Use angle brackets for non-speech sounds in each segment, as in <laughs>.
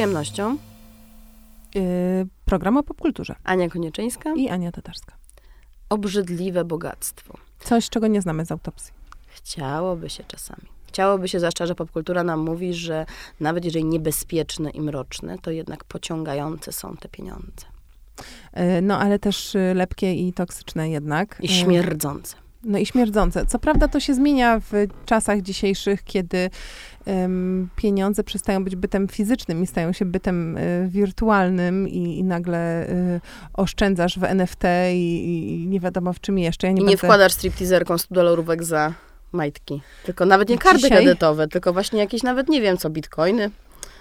przyjemnością Yy, program o popkulturze. Ania Konieczyńska I Ania Tatarska. Obrzydliwe bogactwo. Coś, czego nie znamy z autopsji. Chciałoby się czasami. Chciałoby się, zwłaszcza, że popkultura nam mówi, że nawet jeżeli niebezpieczne i mroczne, to jednak pociągające są te pieniądze. Yy, no, ale też yy, lepkie i toksyczne jednak. I śmierdzące. No i śmierdzące. Co prawda to się zmienia w czasach dzisiejszych, kiedy um, pieniądze przestają być bytem fizycznym i stają się bytem y, wirtualnym i, i nagle y, oszczędzasz w NFT i, i, nie wiadomo w czym jeszcze. Ja nie I będę... nie wkładasz stripteaserką 100 dolarówek za majtki. Tylko nawet nie karty Dzisiaj... kredytowe, tylko właśnie jakieś nawet, nie wiem co, bitcoiny.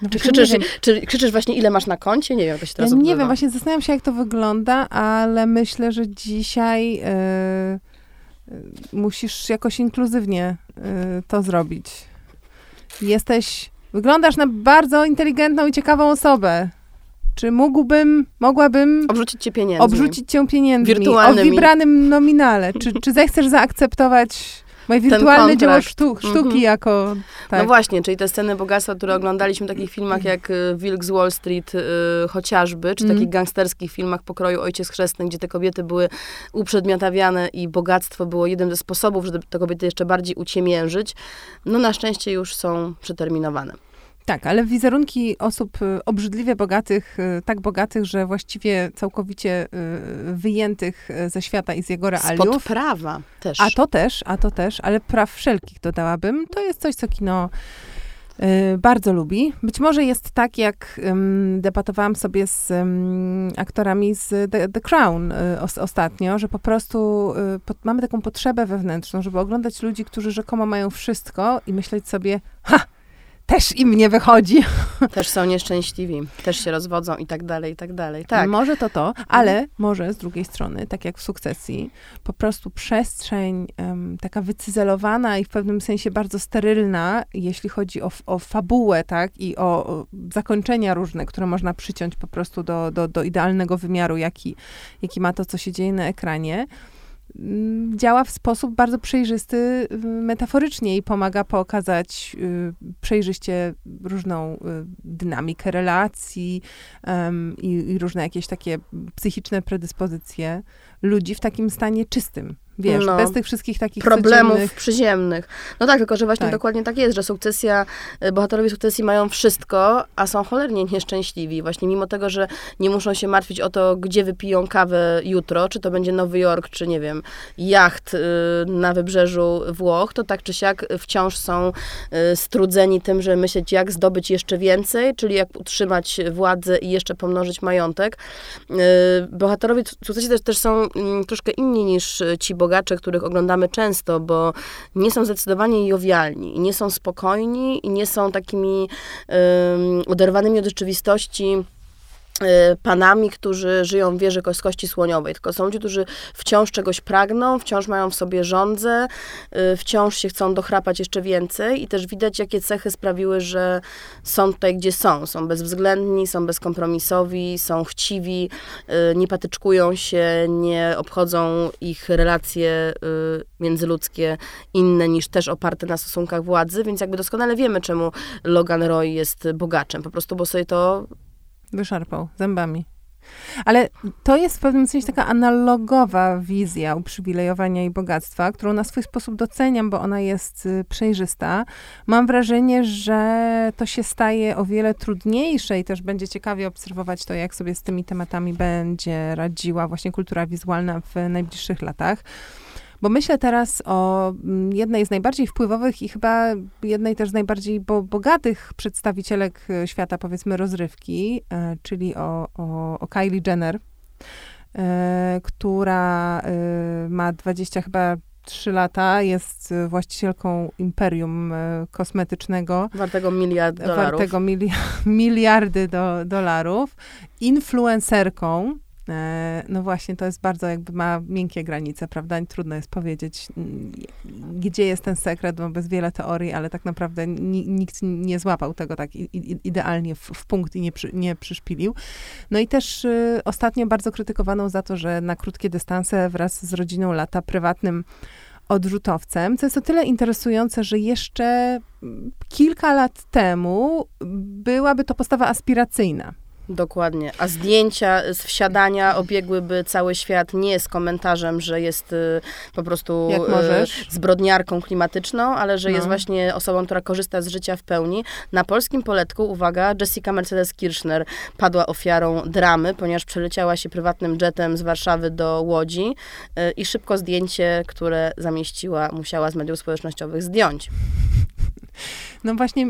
No czy, krzyczysz, czy krzyczysz właśnie, ile masz na koncie? Nie wiem, jak to się teraz ja Nie wiem, właśnie zastanawiam się, jak to wygląda, ale myślę, że dzisiaj yy, musisz jakoś inkluzywnie yy, to zrobić. Jesteś, wyglądasz na bardzo inteligentną i ciekawą osobę. Czy mógłbym, mogłabym... Obrzucić cię pieniędzmi. Obrzucić cię pieniędzmi. Wirtualnymi. O wybranym nominale. Czy, czy zechcesz zaakceptować Moje wirtualne dzieło sztuk, sztuki mm -hmm. jako... Tak. No właśnie, czyli te sceny bogactwa, które oglądaliśmy w takich filmach jak y, Wilk z Wall Street y, chociażby, czy mm. takich gangsterskich filmach pokroju Ojciec Chrzestny, gdzie te kobiety były uprzedmiotawiane i bogactwo było jednym ze sposobów, żeby te kobiety jeszcze bardziej uciemiężyć, no na szczęście już są przeterminowane. Tak, ale wizerunki osób y, obrzydliwie bogatych, y, tak bogatych, że właściwie całkowicie y, wyjętych ze świata i z jego realiów. Spod prawa też. A to też, a to też, ale praw wszelkich dodałabym. To jest coś, co kino bardzo lubi. Być może jest tak, jak um, debatowałam sobie z um, aktorami z The, The Crown y, os, ostatnio, że po prostu y, mamy taką potrzebę wewnętrzną, żeby oglądać ludzi, którzy rzekomo mają wszystko i myśleć sobie, ha, też im nie wychodzi. <laughs> Też są nieszczęśliwi, też się rozwodzą i tak dalej, i tak dalej. Tak. Może to to, ale mhm. może z drugiej strony, tak jak w sukcesji, po prostu przestrzeń um, taka wycyzelowana i w pewnym sensie bardzo sterylna, jeśli chodzi o, o fabułę, tak, i o, o zakończenia różne, które można przyciąć po prostu do, do, do idealnego wymiaru, jaki, jaki ma to, co się dzieje na ekranie działa w sposób bardzo przejrzysty metaforycznie i pomaga pokazać y, przejrzyście różną y, dynamikę relacji i różne jakieś takie psychiczne predyspozycje ludzi w takim stanie czystym. Wiesz, no, bez tych wszystkich takich problemów codziennych... przyziemnych. No tak, tylko że właśnie tak. dokładnie tak jest, że sukcesja, y, bohaterowie sukcesji mają wszystko, a są cholernie nieszczęśliwi. Właśnie mimo tego, że nie muszą się martwić o to, gdzie wypiją kawę jutro, czy to będzie Nowy Jork, czy nie wiem, jacht y, na wybrzeżu Włoch, to tak czy siak wciąż są y, strudzeni tym, że myśleć, jak zdobyć jeszcze więcej, czyli jak utrzymać władzę i jeszcze pomnożyć majątek. Bohaterowie sukcesji też, też są mm, troszkę inni niż ci bogacze, których oglądamy często, bo nie są zdecydowanie jowialni, nie są spokojni i nie są takimi um, oderwanymi od rzeczywistości panami, którzy żyją w wieży kości słoniowej, tylko są ludzie, którzy wciąż czegoś pragną, wciąż mają w sobie żądzę, y, wciąż się chcą dochrapać jeszcze więcej i też widać, jakie cechy sprawiły, że są tutaj, gdzie są. Są bezwzględni, są bezkompromisowi, są chciwi, y, nie patyczkują się, nie obchodzą ich relacje międzyludzkie inne niż też oparte na stosunkach władzy, więc jakby doskonale wiemy, czemu Logan Roy jest bogaczem, po prostu bo sobie to Wyszarpał zębami. Ale to jest w pewnym sensie taka analogowa wizja uprzywilejowania i bogactwa, którą na swój sposób doceniam, bo ona jest y, przejrzysta. Mam wrażenie, że to się staje o wiele trudniejsze i też będzie ciekawie obserwować to, jak sobie z tymi tematami będzie radziła właśnie kultura wizualna w najbliższych latach. Bo myślę teraz o mm, jednej z najbardziej wpływowych i chyba jednej też z najbardziej bo, bogatych przedstawicielek e, świata, powiedzmy, rozrywki, e, czyli o, o, o Kylie Jenner, e, która ma 20 chyba 3 lata, jest właścicielką imperium kosmetycznego. Wartego miliard dolarów. Wartego mili <laughs> miliardy do, dolarów. Influencerką, no właśnie, to jest bardzo jakby ma miękkie granice, prawda? Trudno jest powiedzieć, gdzie jest ten sekret, bo bez wiele teorii, ale tak naprawdę nikt nie złapał tego tak idealnie w, w punkt i nie, przy, nie przyszpilił. No i też y, ostatnio bardzo krytykowaną za to, że na krótkie dystanse wraz z rodziną lata prywatnym odrzutowcem, co jest o tyle interesujące, że jeszcze kilka lat temu byłaby to postawa aspiracyjna. Dokładnie. A zdjęcia z wsiadania obiegłyby cały świat nie z komentarzem, że jest y, po prostu y, zbrodniarką klimatyczną, ale że no. jest właśnie osobą, która korzysta z życia w pełni. Na polskim poletku, uwaga, Jessica Mercedes Kirchner padła ofiarą dramy, ponieważ przeleciała się prywatnym jetem z Warszawy do Łodzi y, i szybko zdjęcie, które zamieściła, musiała z mediów społecznościowych zdjąć. No właśnie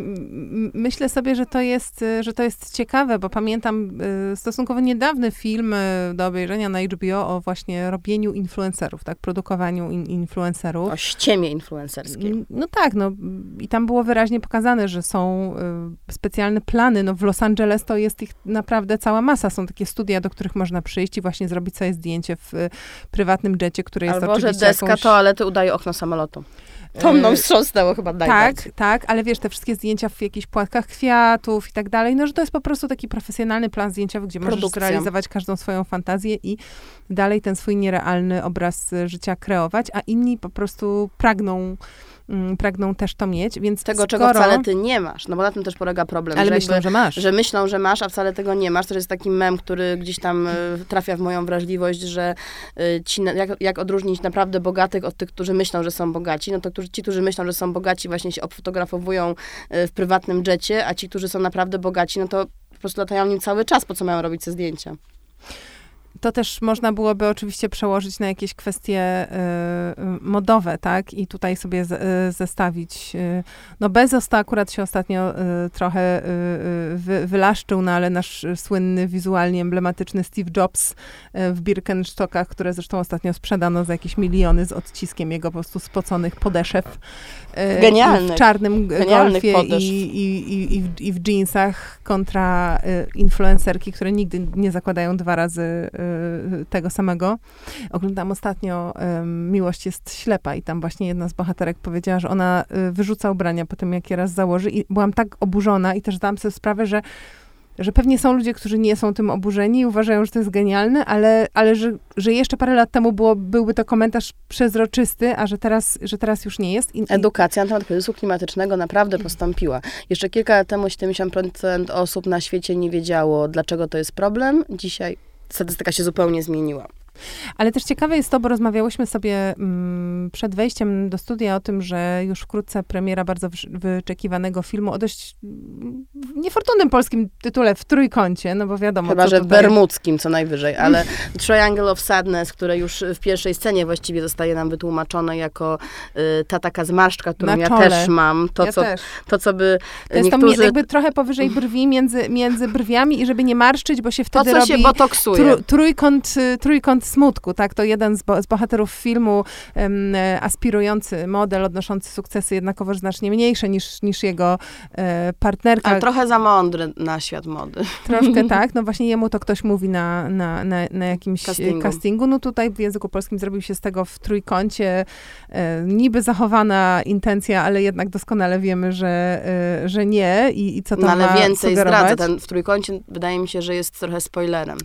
myślę sobie, że to jest, y, że to jest ciekawe, bo pamiętam y, stosunkowo niedawny film y, do obejrzenia na HBO o właśnie robieniu influencerów, tak, produkowaniu in influencerów. O ściemie influencerskiej. No tak, no i tam było wyraźnie pokazane, że są specjalne plany, no w Los Angeles to jest ich naprawdę cała masa, są takie studia, do których można przyjść i właśnie zrobić sobie zdjęcie w prywatnym jecie, które jest Albo, oczywiście że deska jakąś... toalety udaje okno samolotu. To mną wstrząsnęło chyba najbardziej. Tak, tak, ale wiesz, te wszystkie zdjęcia w jakichś płatkach kwiatów i tak dalej, no że to jest po prostu taki profesjonalny plan zdjęciowy, gdzie Produkcja. możesz zrealizować każdą swoją fantazję i dalej ten swój nierealny obraz życia kreować, a inni po prostu pragną pragną też to mieć, więc Tego, skoro... czego wcale ty nie masz, no bo na tym też polega problem. Ale że myślą, jakby, że masz. Że myślą, że masz, a wcale tego nie masz. To jest taki mem, który gdzieś tam y, trafia w moją wrażliwość, że y, ci, jak, jak odróżnić naprawdę bogatych od tych, którzy myślą, że są bogaci, no to którzy, ci, którzy myślą, że są bogaci, właśnie się obfotografowują y, w prywatnym jecie, a ci, którzy są naprawdę bogaci, no to po prostu latają nim cały czas, po co mają robić te zdjęcia. To też można byłoby oczywiście przełożyć na jakieś kwestie y, modowe, tak? I tutaj sobie z, y, zestawić. Y, no Bezos to akurat się ostatnio trochę wy, wylaszczył, no ale nasz słynny, wizualnie emblematyczny Steve Jobs w Birkenstockach, które zresztą ostatnio sprzedano za jakieś miliony z odciskiem jego po prostu spoconych podeszew. Genialny. W czarnym golfie i, i, i, i, w, i w jeansach kontra influencerki, które nigdy nie zakładają dwa razy tego samego. Oglądam ostatnio Miłość jest ślepa i tam właśnie jedna z bohaterek powiedziała, że ona y, wyrzuca ubrania po tym, jak je raz założy i byłam tak oburzona i też zdałam sobie sprawę, że że pewnie są ludzie, którzy nie są tym oburzeni i uważają, że to jest genialne, ale, ale że, że jeszcze parę lat temu było, byłby to komentarz przezroczysty, a że teraz, że teraz już nie jest. I, Edukacja na temat kryzysu klimatycznego naprawdę postąpiła. Jeszcze kilka lat temu 70% osób na świecie nie wiedziało, dlaczego to jest problem. Dzisiaj statystyka się zupełnie zmieniła. Ale też ciekawe jest to, bo rozmawiałyśmy sobie mm, przed wejściem do studia o tym, że już wkrótce premiera bardzo wyczekiwanego filmu o dość mm, niefortunnym polskim tytule w trójkącie, no bo wiadomo. Chyba, że bermudzkim co najwyżej, <laughs> ale Triangle of Sadness, które już w pierwszej scenie właściwie zostaje nam wytłumaczone jako y, ta taka zmarszczka, którą ja też mam. To, ja co, też. to, co by to jest niektórzy... to jakby trochę powyżej <laughs> brwi, między, między brwiami i żeby nie marszczyć, bo się wtedy to, co robi... się botoksuje. trójkąt, y, trójkąt smutku, tak? To jeden z, bo, z bohaterów filmu, um, aspirujący model, odnoszący sukcesy jednakowoż znacznie mniejsze niż, niż jego e, partnerka. Ale trochę za mądry na świat mody. Troszkę <laughs> tak, no właśnie jemu to ktoś mówi na, na, na, na jakimś castingu. castingu. No tutaj w języku polskim zrobił się z tego w trójkącie e, niby zachowana intencja, ale jednak doskonale wiemy, że, e, że nie i, i co to no, ale ma więcej sugerować. zdradzę. Ten w trójkącie wydaje mi się, że jest trochę spoilerem.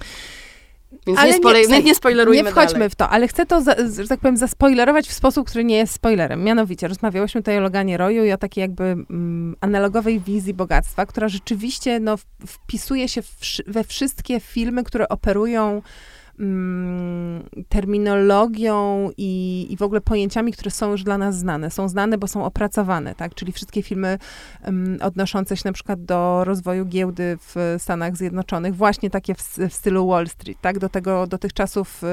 Więc ale nie, spoiler, nie, nie spoilerujmy Nie wchodźmy dalej. w to, ale chcę to, za, że tak powiem, zaspoilerować w sposób, który nie jest spoilerem. Mianowicie, rozmawiałyśmy tutaj o Loganie Roju i o takiej jakby mm, analogowej wizji bogactwa, która rzeczywiście no, wpisuje się w, we wszystkie filmy, które operują mm, terminologią i, i w ogóle pojęciami, które są już dla nas znane. Są znane, bo są opracowane, tak? Czyli wszystkie filmy odnoszące się na przykład do rozwoju giełdy w Stanach Zjednoczonych, właśnie takie w, w stylu Wall Street, tak? Do tego, do tych czasów y,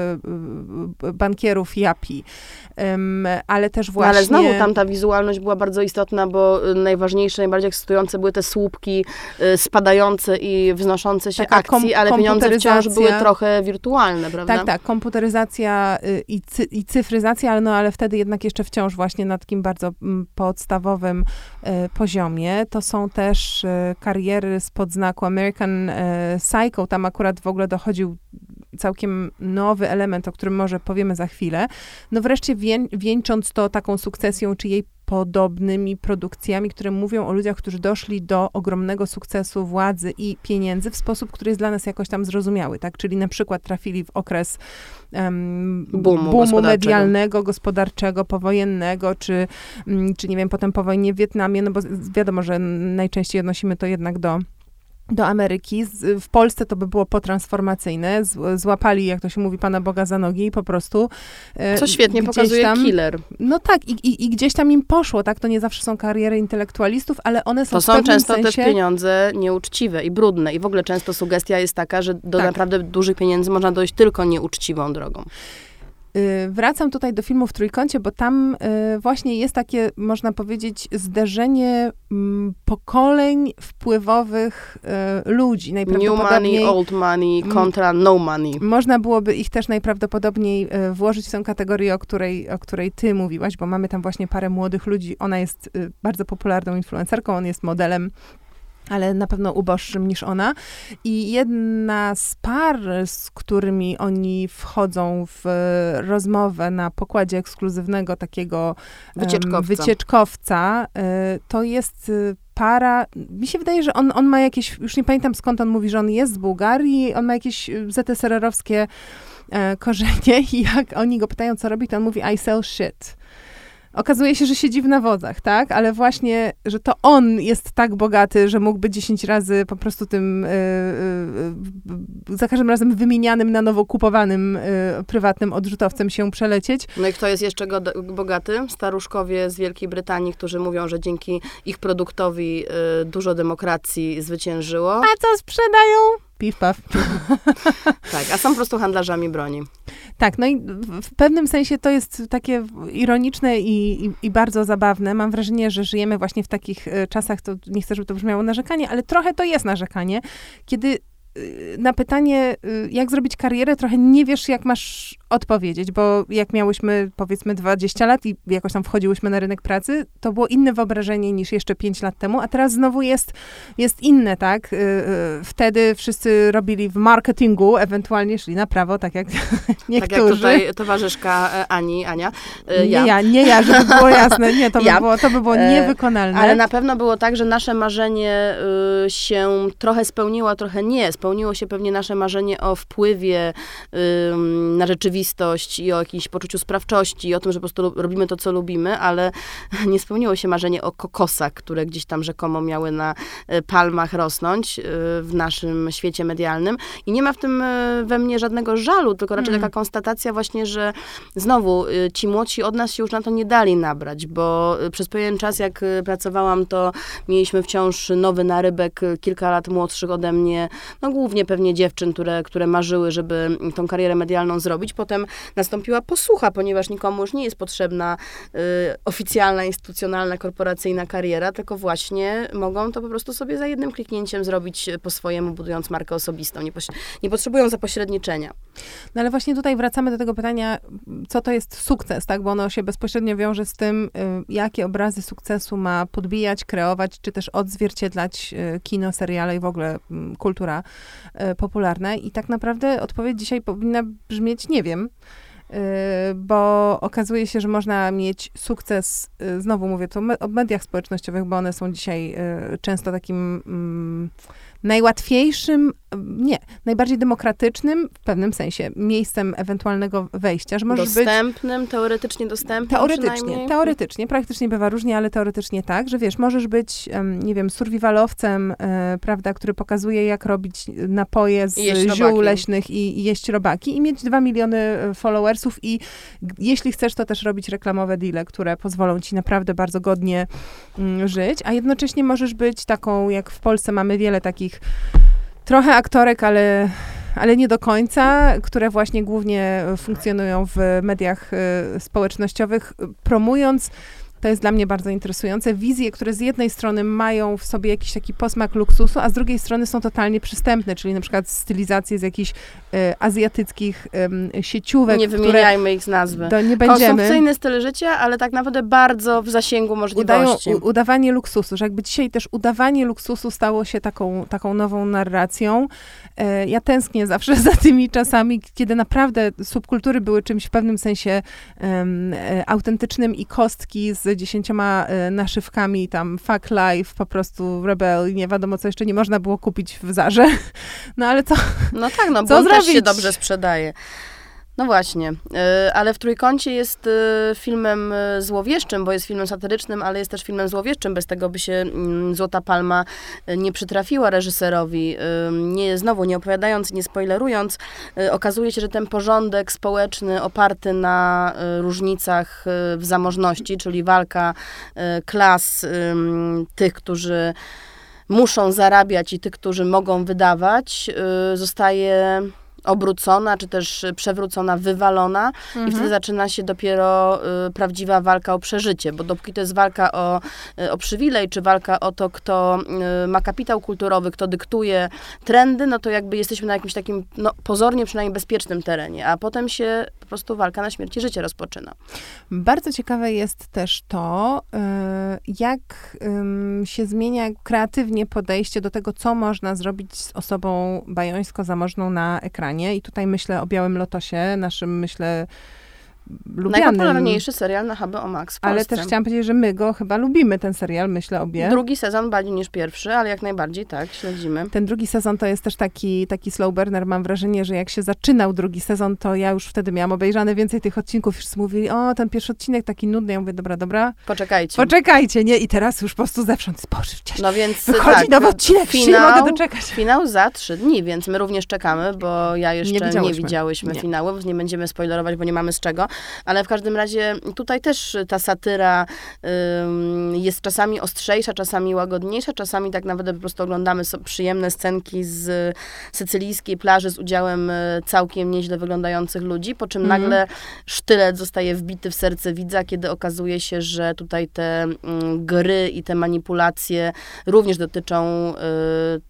y, bankierów Japi. Um, ale też właśnie... No, ale znowu tam ta wizualność była bardzo istotna, bo najważniejsze, najbardziej ekscytujące były te słupki y, spadające i wznoszące się Taka akcji, ale pieniądze wciąż były trochę wirtualne prawda? Tak, tak. Komputeryzacja y, i, cy, i cyfryzacja, ale, no, ale wtedy jednak jeszcze wciąż właśnie na takim bardzo mm, podstawowym y, poziomie. To są też y, kariery spod znaku American Psycho. Tam akurat w ogóle dochodził całkiem nowy element, o którym może powiemy za chwilę. No wreszcie wień, wieńcząc to taką sukcesją, czy jej podobnymi produkcjami, które mówią o ludziach, którzy doszli do ogromnego sukcesu, władzy i pieniędzy w sposób, który jest dla nas jakoś tam zrozumiały, tak? Czyli na przykład trafili w okres um, boomu, boomu gospodarczego. medialnego, gospodarczego, powojennego, czy, mm, czy nie wiem, potem po wojnie w Wietnamie, no bo wiadomo, że najczęściej odnosimy to jednak do do Ameryki. W Polsce to by było potransformacyjne. Złapali, jak to się mówi, Pana Boga za nogi i po prostu... E, Co świetnie pokazuje tam, killer. No tak, i, i, i, gdzieś tam im poszło, tak? To nie zawsze są kariery intelektualistów, ale one są To są często sensie... też pieniądze nieuczciwe i brudne. I w ogóle często sugestia jest taka, że do tak. naprawdę dużych pieniędzy można dojść tylko nieuczciwą drogą. Y, wracam tutaj do filmu w Trójkącie, bo tam y, właśnie jest takie, można powiedzieć, zderzenie mm, pokoleń wpływowych y, ludzi. New money, old money kontra no money. Można byłoby ich też najprawdopodobniej włożyć w tę kategorię, o której, o której ty mówiłaś, bo mamy tam właśnie parę młodych ludzi. Ona jest bardzo popularną influencerką, on jest modelem ale na pewno uboższym niż ona. I jedna z par, z którymi oni wchodzą w rozmowę na pokładzie ekskluzywnego takiego wycieczkowca, wycieczkowca y, to jest y, para, mi się wydaje, że on, on ma jakieś, już nie pamiętam skąd on mówi, że on jest z Bułgarii, on ma jakieś ZSRR-owskie e, korzenie <laughs> i jak oni go pytają, co robi, to on mówi I sell shit. Okazuje się, że siedzi w nawozach, tak? Ale właśnie, że to on jest tak bogaty, że mógłby 10 razy po prostu tym yy, yy, za każdym razem wymienianym na nowo kupowanym yy, prywatnym odrzutowcem się przelecieć. No i kto jest jeszcze bogaty? Staruszkowie z Wielkiej Brytanii, którzy mówią, że dzięki ich produktowi dużo demokracji zwyciężyło. A co sprzedają? Piw, paf. <laughs> tak, a są po prostu handlarzami broni. Tak, no i w pewnym sensie to jest takie ironiczne i, i, i, bardzo zabawne. Mam wrażenie, że żyjemy właśnie w takich e, czasach, to nie chcę, żeby to brzmiało narzekanie, ale trochę to jest narzekanie, kiedy Y, na pytanie, y, jak zrobić karierę, trochę nie wiesz, jak masz odpowiedzieć, bo jak miałyśmy powiedzmy 20 lat i jakoś tam wchodziłyśmy na rynek pracy, to było inne wyobrażenie niż jeszcze 5 lat temu, a teraz znowu jest, jest inne, tak? Y, wtedy wszyscy robili w marketingu, ewentualnie szli na prawo, tak jak niektórzy. <laughs> Tak jak tutaj towarzyszka e, Ani, Ania. Ja. Nie ja, nie ja, żeby było <laughs> jasne, nie, to by, ja. było, to by było e, niewykonalne. Ale na pewno było tak, że nasze marzenie się trochę spełniło, trochę nie spełniło się pewnie nasze marzenie o wpływie na rzeczywistość i o jakimś poczuciu sprawczości i o tym, że po prostu robimy to, co lubimy, ale <laughs> nie spełniło się marzenie o kokosach, które gdzieś tam rzekomo miały na y, palmach rosnąć y, w naszym świecie medialnym. I nie ma w tym y, we mnie żadnego żalu, tylko raczej mm. taka konstatacja właśnie, że znowu ci młodsi od nas się już na to nie dali nabrać, bo przez pewien czas, jak pracowałam, to mieliśmy wciąż nowy narybek, kilka lat młodszych ode mnie, no głównie pewnie dziewczyn, które, które marzyły, żeby tą karierę medialną zrobić. Potem nastąpiła posłucha, ponieważ nikomu już nie jest potrzebna y, oficjalna, instytucjonalna, korporacyjna kariera, tylko właśnie mogą to po prostu sobie za jednym kliknięciem zrobić po swojemu, budując markę osobistą. Nie, nie potrzebują zapośredniczenia. No ale właśnie tutaj wracamy do tego pytania, co to jest sukces, tak? Bo ono się bezpośrednio wiąże z tym, y, jakie obrazy sukcesu ma podbijać, kreować, czy też odzwierciedlać y, kino, seriale i w ogóle mm, kultura y, popularna. I tak naprawdę odpowiedź dzisiaj powinna brzmieć nie wiem bo okazuje się, że można mieć sukces, znowu mówię to o mediach społecznościowych, bo one są dzisiaj często takim mm, najłatwiejszym, nie, najbardziej demokratycznym, w pewnym sensie, miejscem ewentualnego wejścia, że możesz Dostępnym, być... teoretycznie dostępnym Teoretycznie, teoretycznie, praktycznie bywa różnie, ale teoretycznie tak, że wiesz, możesz być, nie wiem, survivalowcem, e, prawda, który pokazuje, jak robić napoje z ziół leśnych i, i jeść robaki i mieć dwa miliony e, followersów i jeśli chcesz, to też robić reklamowe deale, które pozwolą ci naprawdę bardzo godnie mm, żyć, a jednocześnie możesz być taką, jak w Polsce mamy wiele takich trochę aktorek, ale, ale nie do końca, które właśnie głównie funkcjonują w mediach y, społecznościowych, promując to jest dla mnie bardzo interesujące. Wizje, które z jednej strony mają w sobie jakiś taki posmak luksusu, a z drugiej strony są totalnie przystępne, czyli na przykład stylizacje z jakichś e, azjatyckich e, sieciówek. Nie wymieniajmy ich z nazwy. To nie będziemy. Konsumpcyjny styl życia, ale tak naprawdę bardzo w zasięgu możliwości. Udają, u, udawanie luksusu, że jakby dzisiaj też udawanie luksusu stało się taką, taką nową narracją. E, ja tęsknię zawsze <laughs> za tymi czasami, kiedy naprawdę subkultury były czymś w pewnym sensie e, autentycznym i kostki z z dziesięcioma y, naszywkami, tam fuck life, po prostu rebel i nie wiadomo, co jeszcze nie można było kupić w Zarze. <laughs> No ale co No tak, no bo też się dobrze sprzedaje. No właśnie, y, ale w Trójkącie jest y, filmem y, złowieszczym, bo jest filmem satyrycznym, ale jest też filmem złowieszczym. Bez tego by się mm, Złota Palma nie przytrafiła reżyserowi. Nie, znowu, nie opowiadając, nie spoilerując, okazuje się, że ten porządek społeczny oparty na różnicach w zamożności, czyli walka klas tych, którzy muszą zarabiać i tych, którzy mogą wydawać, zostaje obrócona, czy też przewrócona, wywalona mhm. i wtedy zaczyna się dopiero y, prawdziwa walka o przeżycie, bo dopóki to jest walka o, y, o przywilej, czy walka o to, kto y, ma kapitał kulturowy, kto dyktuje trendy, no to jakby jesteśmy na jakimś takim, no pozornie przynajmniej bezpiecznym terenie, a potem się prostu walka na śmierć i życie rozpoczyna. Bardzo ciekawe jest też to, y, jak się zmienia kreatywnie podejście do tego, co można zrobić z osobą bajońsko zamożną na ekranie i tutaj myślę o Białym Lotosie, naszym, myślę, lubianym. Najpopularniejszy serial na HBO Max. Ale też chciałam powiedzieć, że my go chyba lubimy, ten serial, myślę obie. Drugi sezon bardziej niż pierwszy, ale jak najbardziej tak, śledzimy. Ten drugi sezon to jest też taki, taki slow burner. Mam wrażenie, że jak się zaczynał drugi sezon, to ja już wtedy miałam obejrzane więcej tych odcinków. Wszyscy mówili, o, ten pierwszy odcinek taki nudny. Ja mówię, dobra, dobra. Poczekajcie. Poczekajcie, nie? I teraz już po prostu zewsząd, boże, No więc Wychodzi tak, nowy odcinek, finał, nie mogę doczekać. Finał za trzy dni, więc my również czekamy, bo ja jeszcze nie, nie widziałyśmy nie. finału, więc nie będziemy spoilerować, bo nie mamy z czego. Ale w każdym razie tutaj też ta satyra jest czasami ostrzejsza, czasami łagodniejsza, czasami tak naprawdę po prostu oglądamy przyjemne scenki z sycylijskiej plaży z udziałem e, całkiem nieźle wyglądających ludzi, po czym mm. nagle sztylet zostaje wbity w serce widza, kiedy okazuje się, że tutaj te gry i te manipulacje również dotyczą e,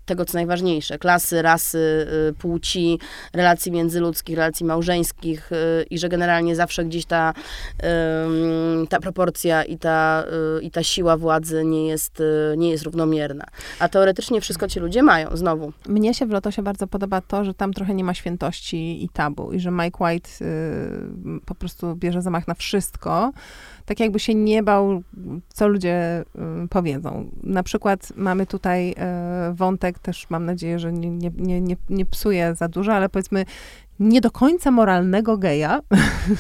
tego, co najważniejsze, klasy, rasy, e, płci, relacji międzyludzkich, relacji małżeńskich i że generalnie zawsze gdzieś ta ta proporcja i ta, y, i ta siła władzy nie jest, y, nie jest równomierna. A teoretycznie wszystko ci ludzie mają, znowu. Mnie się w Lotosie bardzo podoba to, że tam trochę nie ma świętości i tabu i że Mike White y, po prostu bierze zamach na wszystko, tak jakby się nie bał, co ludzie powiedzą. Na przykład mamy tutaj wątek, też mam nadzieję, że nie, nie, nie, nie psuje za dużo, ale powiedzmy nie do końca moralnego geja,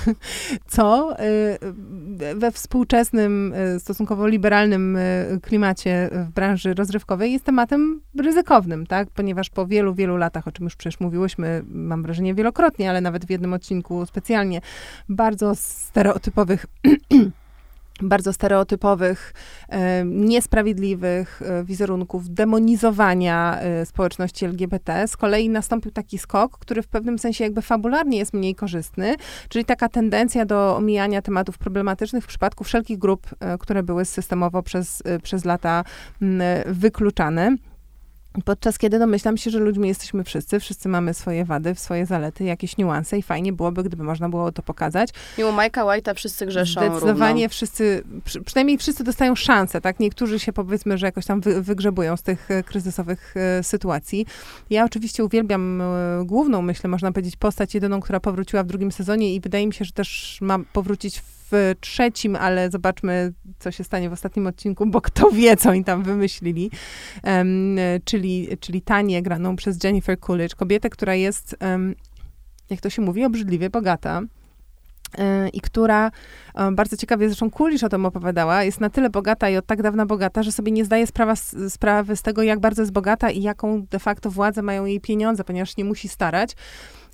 <laughs> co y, we współczesnym, y, stosunkowo liberalnym y, klimacie w branży rozrywkowej jest tematem ryzykownym, tak? Ponieważ po wielu, wielu latach, o czym już przecież mówiłyśmy, mam wrażenie wielokrotnie, ale nawet w jednym odcinku specjalnie, bardzo stereotypowych <clears throat> bardzo stereotypowych, e, niesprawiedliwych e, wizerunków, demonizowania e, społeczności LGBT. Z kolei nastąpił taki skok, który w pewnym sensie jakby fabularnie jest mniej korzystny, czyli taka tendencja do omijania tematów problematycznych w przypadku wszelkich grup, które były systemowo przez, przez lata wykluczane. Podczas kiedy domyślam się, że ludźmi jesteśmy wszyscy, wszyscy mamy swoje wady, swoje zalety, jakieś niuanse i fajnie byłoby, gdyby można było to pokazać. Mimo Majka White'a wszyscy grzeszą Zdecydowanie równo. wszyscy, przy, przynajmniej wszyscy dostają szansę, tak? Niektórzy się powiedzmy, że jakoś tam wy, wygrzebują z tych e, kryzysowych e, sytuacji. Ja oczywiście uwielbiam e, główną, myślę, można powiedzieć, postać jedyną, która powróciła w drugim sezonie i wydaje mi się, że też ma powrócić w w trzecim, ale zobaczmy, co się stanie w ostatnim odcinku, bo kto wie, co oni tam wymyślili. Um, czyli, czyli Tanię graną przez Jennifer Coolidge, kobietę, która jest, um, jak to się mówi, obrzydliwie bogata e, i która, bardzo ciekawie zresztą Kulisz o tym opowiadała, jest na tyle bogata i od tak dawna bogata, że sobie nie zdaje sprawa, sprawy z tego, jak bardzo jest bogata i jaką de facto władzę mają jej pieniądze, ponieważ nie musi starać.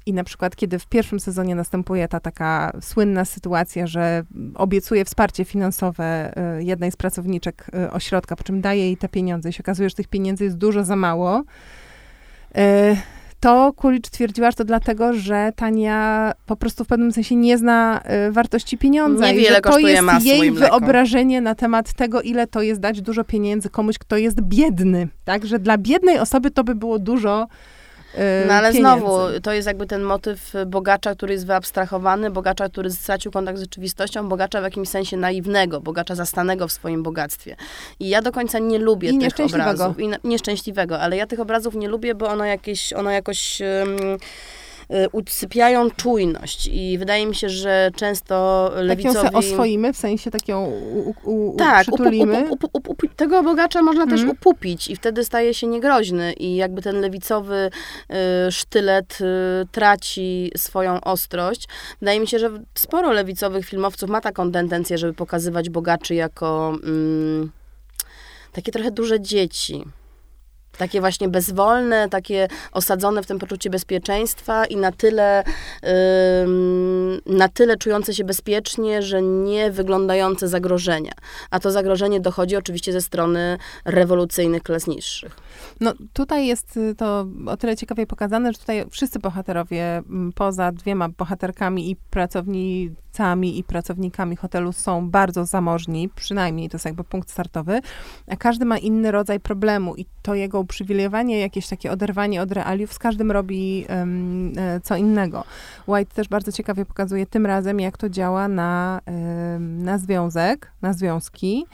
I na przykład, kiedy w pierwszym sezonie następuje ta taka słynna sytuacja, że obiecuje wsparcie finansowe y, jednej z pracowniczek y, ośrodka, po czym daje jej te pieniądze i się okazuje, że tych pieniędzy jest dużo za mało, y, to Kulicz twierdziła, że to dlatego, że Tania po prostu w pewnym sensie nie zna wartości pieniądza. Niewiele i że to jest jej wyobrażenie na temat tego, ile to jest dać dużo pieniędzy komuś, kto jest biedny. Tak, że dla biednej osoby to by było dużo no ale pieniędzy. znowu, to jest jakby ten motyw bogacza, który jest wyabstrahowany, bogacza, który stracił kontakt z rzeczywistością, bogacza w jakimś sensie naiwnego, bogacza zastanego w swoim bogactwie. I ja do końca nie lubię I tych obrazów. I nieszczęśliwego, ale ja tych obrazów nie lubię, bo ono jakieś, ono jakoś... Um, y, usypiają czujność i wydaje mi się, że często lewicowi... Tak ją oswoimy, w sensie tak ją u, u, tak, tego bogacza można mm. też mhm. upupić i wtedy staje się niegroźny i jakby ten lewicowy y, sztylet y, traci swoją ostrość. Wydaje mi się, że sporo lewicowych filmowców ma taką tendencję, żeby pokazywać bogaczy jako mm, takie trochę duże dzieci. Takie właśnie bezwolne, takie osadzone w tym poczuciu bezpieczeństwa i na tyle, na tyle czujące się bezpiecznie, że nie wyglądające zagrożenia. A to zagrożenie dochodzi oczywiście ze strony rewolucyjnych klas niższych. No tutaj jest y, to o tyle ciekawie pokazane, że tutaj wszyscy bohaterowie, poza dwiema bohaterkami i i pracownikami hotelu są bardzo zamożni, przynajmniej to jest jakby punkt startowy, a każdy ma inny rodzaj problemu i to jego uprzywilejowanie, jakieś takie oderwanie od realiów z każdym robi um, co innego. White też bardzo ciekawie pokazuje tym razem, jak to działa na, um, na związek, na związki,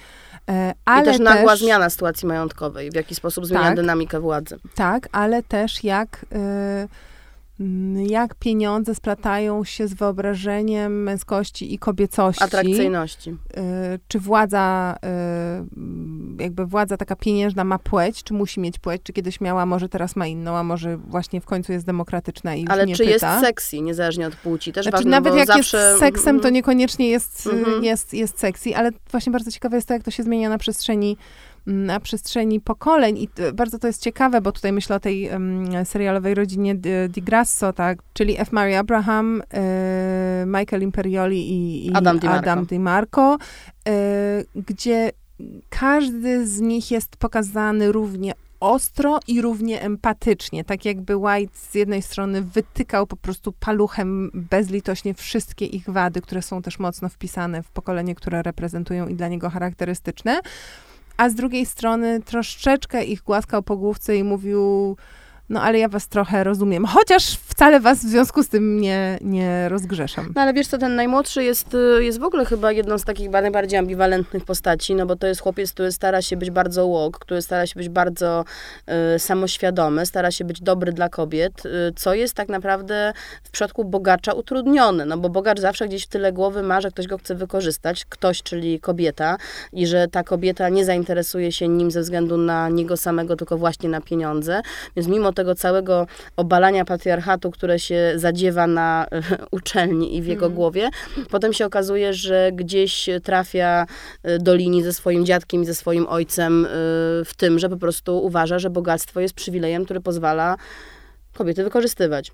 ale I też nagła też, zmiana sytuacji majątkowej, w jaki sposób zmienia tak, dynamikę władzy. Tak, ale też jak, y, jak pieniądze splatają się z wyobrażeniem męskości i kobiecości. Atrakcyjności. Y, czy władza, y, jakby władza taka pieniężna ma płeć, czy musi mieć płeć, czy kiedyś miała, może teraz ma inną, a może właśnie w końcu jest demokratyczna i już Ale nie czy pyta. jest sexy, niezależnie od płci? Też znaczy, ważne, nawet jak zawsze... jest seksem, to niekoniecznie jest, mm-hmm. jest, jest sexy, ale właśnie bardzo ciekawe jest to, jak to się zmienia na przestrzeni na przestrzeni pokoleń i bardzo to jest ciekawe, bo tutaj myślę o tej um, serialowej rodzinie Di Grasso, tak, czyli F. Mary Abraham, e, Michael Imperioli i, i Adam Di Marco, Adam Di Marco e, gdzie każdy z nich jest pokazany równie ostro i równie empatycznie. Tak jakby White z jednej strony wytykał po prostu paluchem bezlitośnie wszystkie ich wady, które są też mocno wpisane w pokolenie, które reprezentują i dla niego charakterystyczne a z drugiej strony troszeczkę ich głaskał po główce i mówił, no ale ja was trochę rozumiem, chociaż wcale was w związku z tym nie, nie rozgrzeszam. No ale wiesz co, ten najmłodszy jest, y, jest w ogóle chyba jedną z takich najbardziej ambiwalentnych postaci, no bo to jest chłopiec, który stara się być bardzo łok, który stara się być bardzo y, samoświadomy, stara się być dobry dla kobiet, y, co jest tak naprawdę w przypadku bogacza utrudnione, no bo bogacz zawsze gdzieś w tyle głowy ma, że ktoś go chce wykorzystać, ktoś, czyli kobieta i że ta kobieta nie zainteresuje się nim ze względu na niego samego, tylko właśnie na pieniądze, więc mimo tego całego obalania patriarchatu, które się zadziewa na <laughs> uczelni i w jego mm. głowie, potem się okazuje, że gdzieś trafia e, do linii ze swoim dziadkiem i ze swoim ojcem e, w tym, że po prostu uważa, że bogactwo jest przywilejem, który pozwala kobiety wykorzystywać.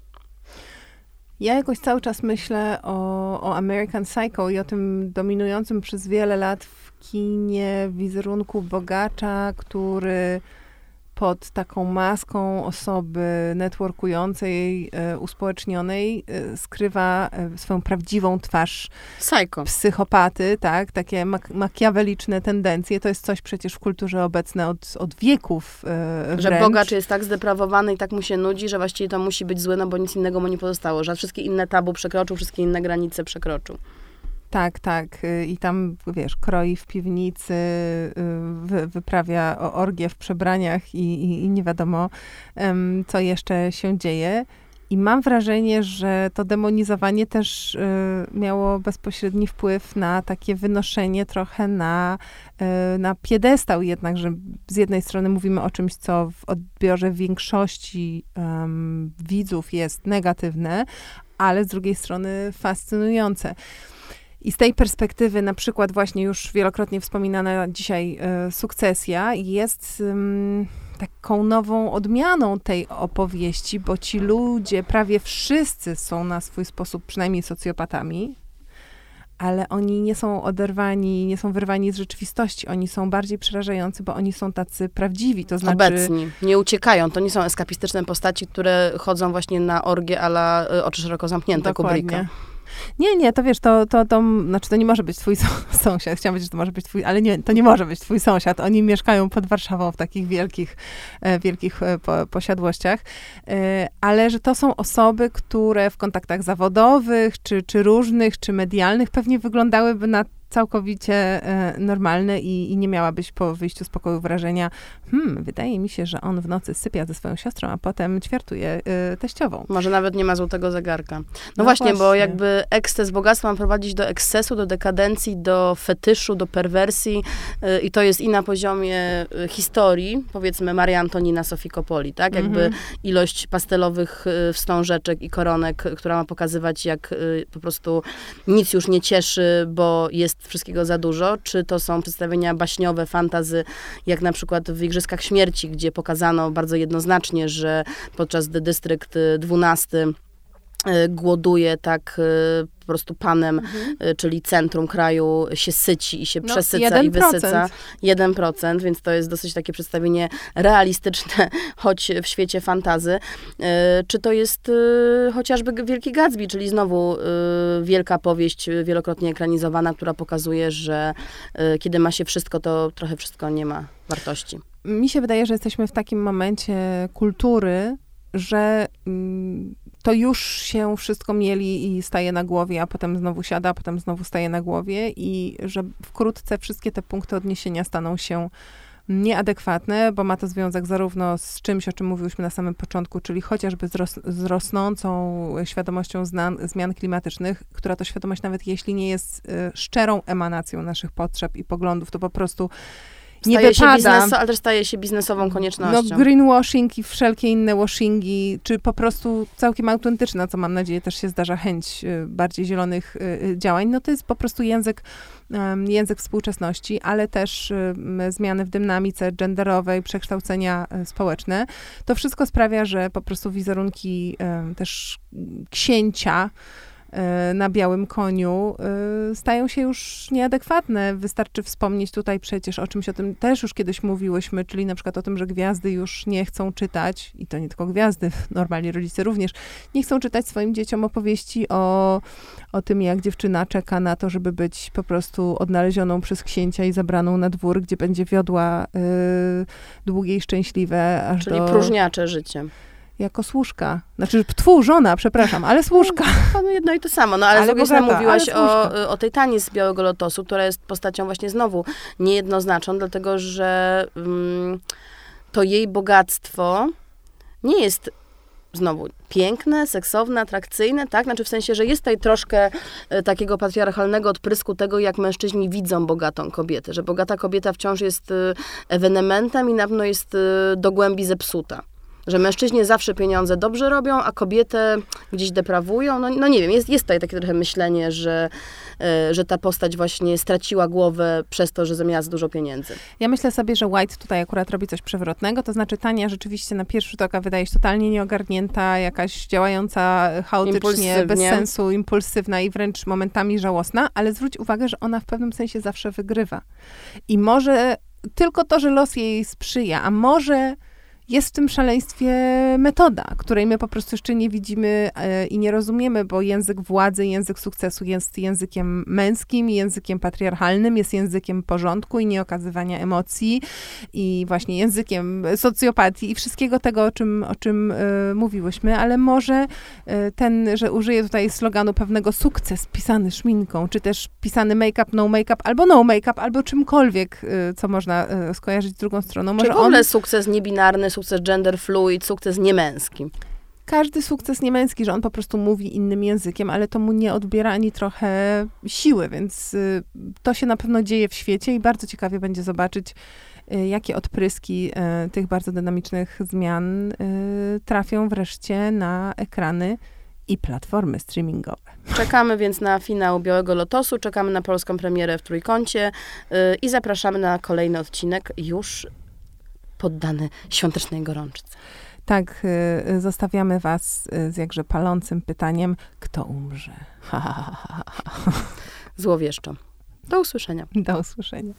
Ja jakoś cały czas myślę o, o American Psycho i o tym dominującym przez wiele lat w kinie wizerunku bogacza, który pod taką maską osoby networkującej, e, uspołecznionej e, skrywa e, swoją prawdziwą twarz Psycho. psychopaty, tak? Takie mak makiaweliczne tendencje. To jest coś przecież w kulturze obecne od, od wieków wręcz. Że bogacz jest tak zdeprawowany i tak mu się nudzi, że właściwie to musi być zły, no bo nic innego mu nie pozostało, że wszystkie inne tabu przekroczył, wszystkie inne granice przekroczył. Tak, tak. Y, I tam, wiesz, kroi w piwnicy, y, wy, wyprawia orgie w przebraniach i, i, i nie wiadomo, um, co jeszcze się dzieje. I mam wrażenie, że to demonizowanie też y, miało bezpośredni wpływ na takie wynoszenie trochę na, y, na piedestał jednak, że z jednej strony mówimy o czymś, co w odbiorze większości um, widzów jest negatywne, ale z drugiej strony fascynujące. I z tej perspektywy, na przykład, właśnie już wielokrotnie wspominana dzisiaj y, sukcesja jest y, taką nową odmianą tej opowieści, bo ci ludzie, prawie wszyscy są na swój sposób przynajmniej socjopatami, ale oni nie są oderwani, nie są wyrwani z rzeczywistości. Oni są bardziej przerażający, bo oni są tacy prawdziwi, to znaczy... Obecni, nie uciekają. To nie są eskapistyczne postaci, które chodzą właśnie na orgie ala y, oczy szeroko zamknięte Dokładnie. Kubricka. Nie, nie, to wiesz, to, to, to, znaczy to nie może być twój <laughs> sąsiad. Chciałam powiedzieć, że to może być twój, ale nie, to nie może być twój sąsiad. Oni mieszkają pod Warszawą w takich wielkich, e, wielkich e, po, posiadłościach, e, ale że to są osoby, które w kontaktach zawodowych, czy, czy różnych, czy medialnych pewnie wyglądałyby na całkowicie e, normalne i, i, nie miałabyś po wyjściu z pokoju wrażenia, hmm, wydaje mi się, że on w nocy sypia ze swoją siostrą, a potem ćwiartuje e, teściową. Może nawet nie ma złotego zegarka. No, no właśnie, właśnie, bo jakby eksces bogactwa ma prowadzić do ekscesu, do dekadencji, do fetyszu, do perwersji e, i to jest i na poziomie historii, powiedzmy Maria Antonina Sofii Coppoli, tak? Jakby mm -hmm. ilość pastelowych wstążeczek i koronek, która ma pokazywać, jak po prostu nic już nie cieszy, bo jest wszystkiego za dużo, czy to są przedstawienia baśniowe, fantazy, jak na przykład w Igrzyskach Śmierci, gdzie pokazano bardzo jednoznacznie, że podczas The District 12 E, głoduje tak e, po prostu panem, mhm. E, czyli centrum kraju się syci i się no, przesyca 1%. i wysyca. 1%, więc to jest dosyć takie przedstawienie realistyczne, <laughs> choć w świecie fantazy. Czy to jest chociażby Wielki Gatsby, czyli znowu wielka powieść, wielokrotnie ekranizowana, która pokazuje, że kiedy ma się wszystko, to trochę wszystko nie ma wartości. Mi się wydaje, że jesteśmy w takim momencie kultury, że mm, to już się wszystko mieli i staje na głowie, a potem znowu siada, a potem znowu staje na głowie i że wkrótce wszystkie te punkty odniesienia staną się nieadekwatne, bo ma to związek zarówno z czymś, o czym mówiłyśmy na samym początku, czyli chociażby z, ros z rosnącą świadomością zmian klimatycznych, która to świadomość, nawet jeśli nie jest y, szczerą emanacją naszych potrzeb i poglądów, to po prostu nie staje wypada. Się biznes, ale też staje się biznesową koniecznością. No greenwashing i wszelkie inne washingi, czy po prostu całkiem autentyczna, co mam nadzieję też się zdarza, chęć y, bardziej zielonych y, y, działań, no to jest po prostu język, język współczesności, ale też zmiany w dynamice genderowej, przekształcenia społeczne. To wszystko sprawia, że po prostu wizerunki też księcia, na białym koniu e, stają się już nieadekwatne. Wystarczy wspomnieć tutaj przecież o czymś, o tym też już kiedyś mówiłyśmy, czyli na przykład o tym, że gwiazdy już nie chcą czytać, i to nie tylko gwiazdy, <laughs> normalnie rodzice również, nie chcą czytać swoim dzieciom opowieści o, o tym, jak dziewczyna czeka na to, żeby być po prostu odnalezioną przez księcia i zabraną na dwór, gdzie będzie wiodła y, długie i szczęśliwe aż Czyli do... próżniacze życie jako służka. Znaczy, twu, żona, przepraszam, ale służka. No, no jedno i to samo. No ale, ale z drugiej strony mówiłaś o, o tej tani z Białego Lotosu, która jest postacią właśnie znowu niejednoznaczną, dlatego że um, to jej bogactwo nie jest znowu piękne, seksowne, atrakcyjne, tak? Znaczy w sensie, że jest tutaj troszkę e, takiego patriarchalnego odprysku tego, jak mężczyźni widzą bogatą kobietę, że bogata kobieta wciąż jest e, ewenementem i na pewno jest e, do głębi zepsuta że mężczyźni zawsze pieniądze dobrze robią, a kobietę gdzieś deprawują. No, no nie wiem, jest, jest tutaj takie trochę myślenie, że, e, że ta postać właśnie straciła głowę przez to, że miała za dużo pieniędzy. Ja myślę sobie, że White tutaj akurat robi coś przewrotnego, to znaczy Tania rzeczywiście na pierwszy rzut oka wydaje się totalnie nieogarnięta, jakaś działająca chaotycznie, bez sensu, impulsywna i wręcz momentami żałosna, ale zwróć uwagę, że ona w pewnym sensie zawsze wygrywa. I może tylko to, że los jej sprzyja, a może jest w tym szaleństwie metoda, której my po prostu jeszcze nie widzimy e, i nie rozumiemy, bo język władzy, język sukcesu jest językiem męskim, językiem patriarchalnym, jest językiem porządku i nieokazywania emocji i właśnie językiem socjopatii i wszystkiego tego, o czym, o czym y, mówiłyśmy, ale może y, ten, że użyję tutaj sloganu pewnego sukces pisany szminką, czy też pisany make-up, no make-up, albo no make-up, albo czymkolwiek, co można skojarzyć z drugą stroną. Może Czy w ogóle on... sukces niebinarny, sukces gender fluid, sukces niemęski. Każdy sukces niemęski, że on po prostu mówi innym językiem, ale to mu nie odbiera ani trochę siły, więc y, to się na pewno dzieje w świecie i bardzo ciekawie będzie zobaczyć, y, jakie odpryski y, tych bardzo dynamicznych zmian trafią wreszcie na ekrany i platformy streamingowe. Czekamy więc na finał Białego Lotosu, czekamy na polską premierę w Trójkącie i zapraszamy na kolejny odcinek już poddany świątecznej gorączce. Tak, y, zostawiamy was y, z jakże palącym pytaniem, kto umrze? <laughs> Złowieszczo. Do usłyszenia. Do usłyszenia.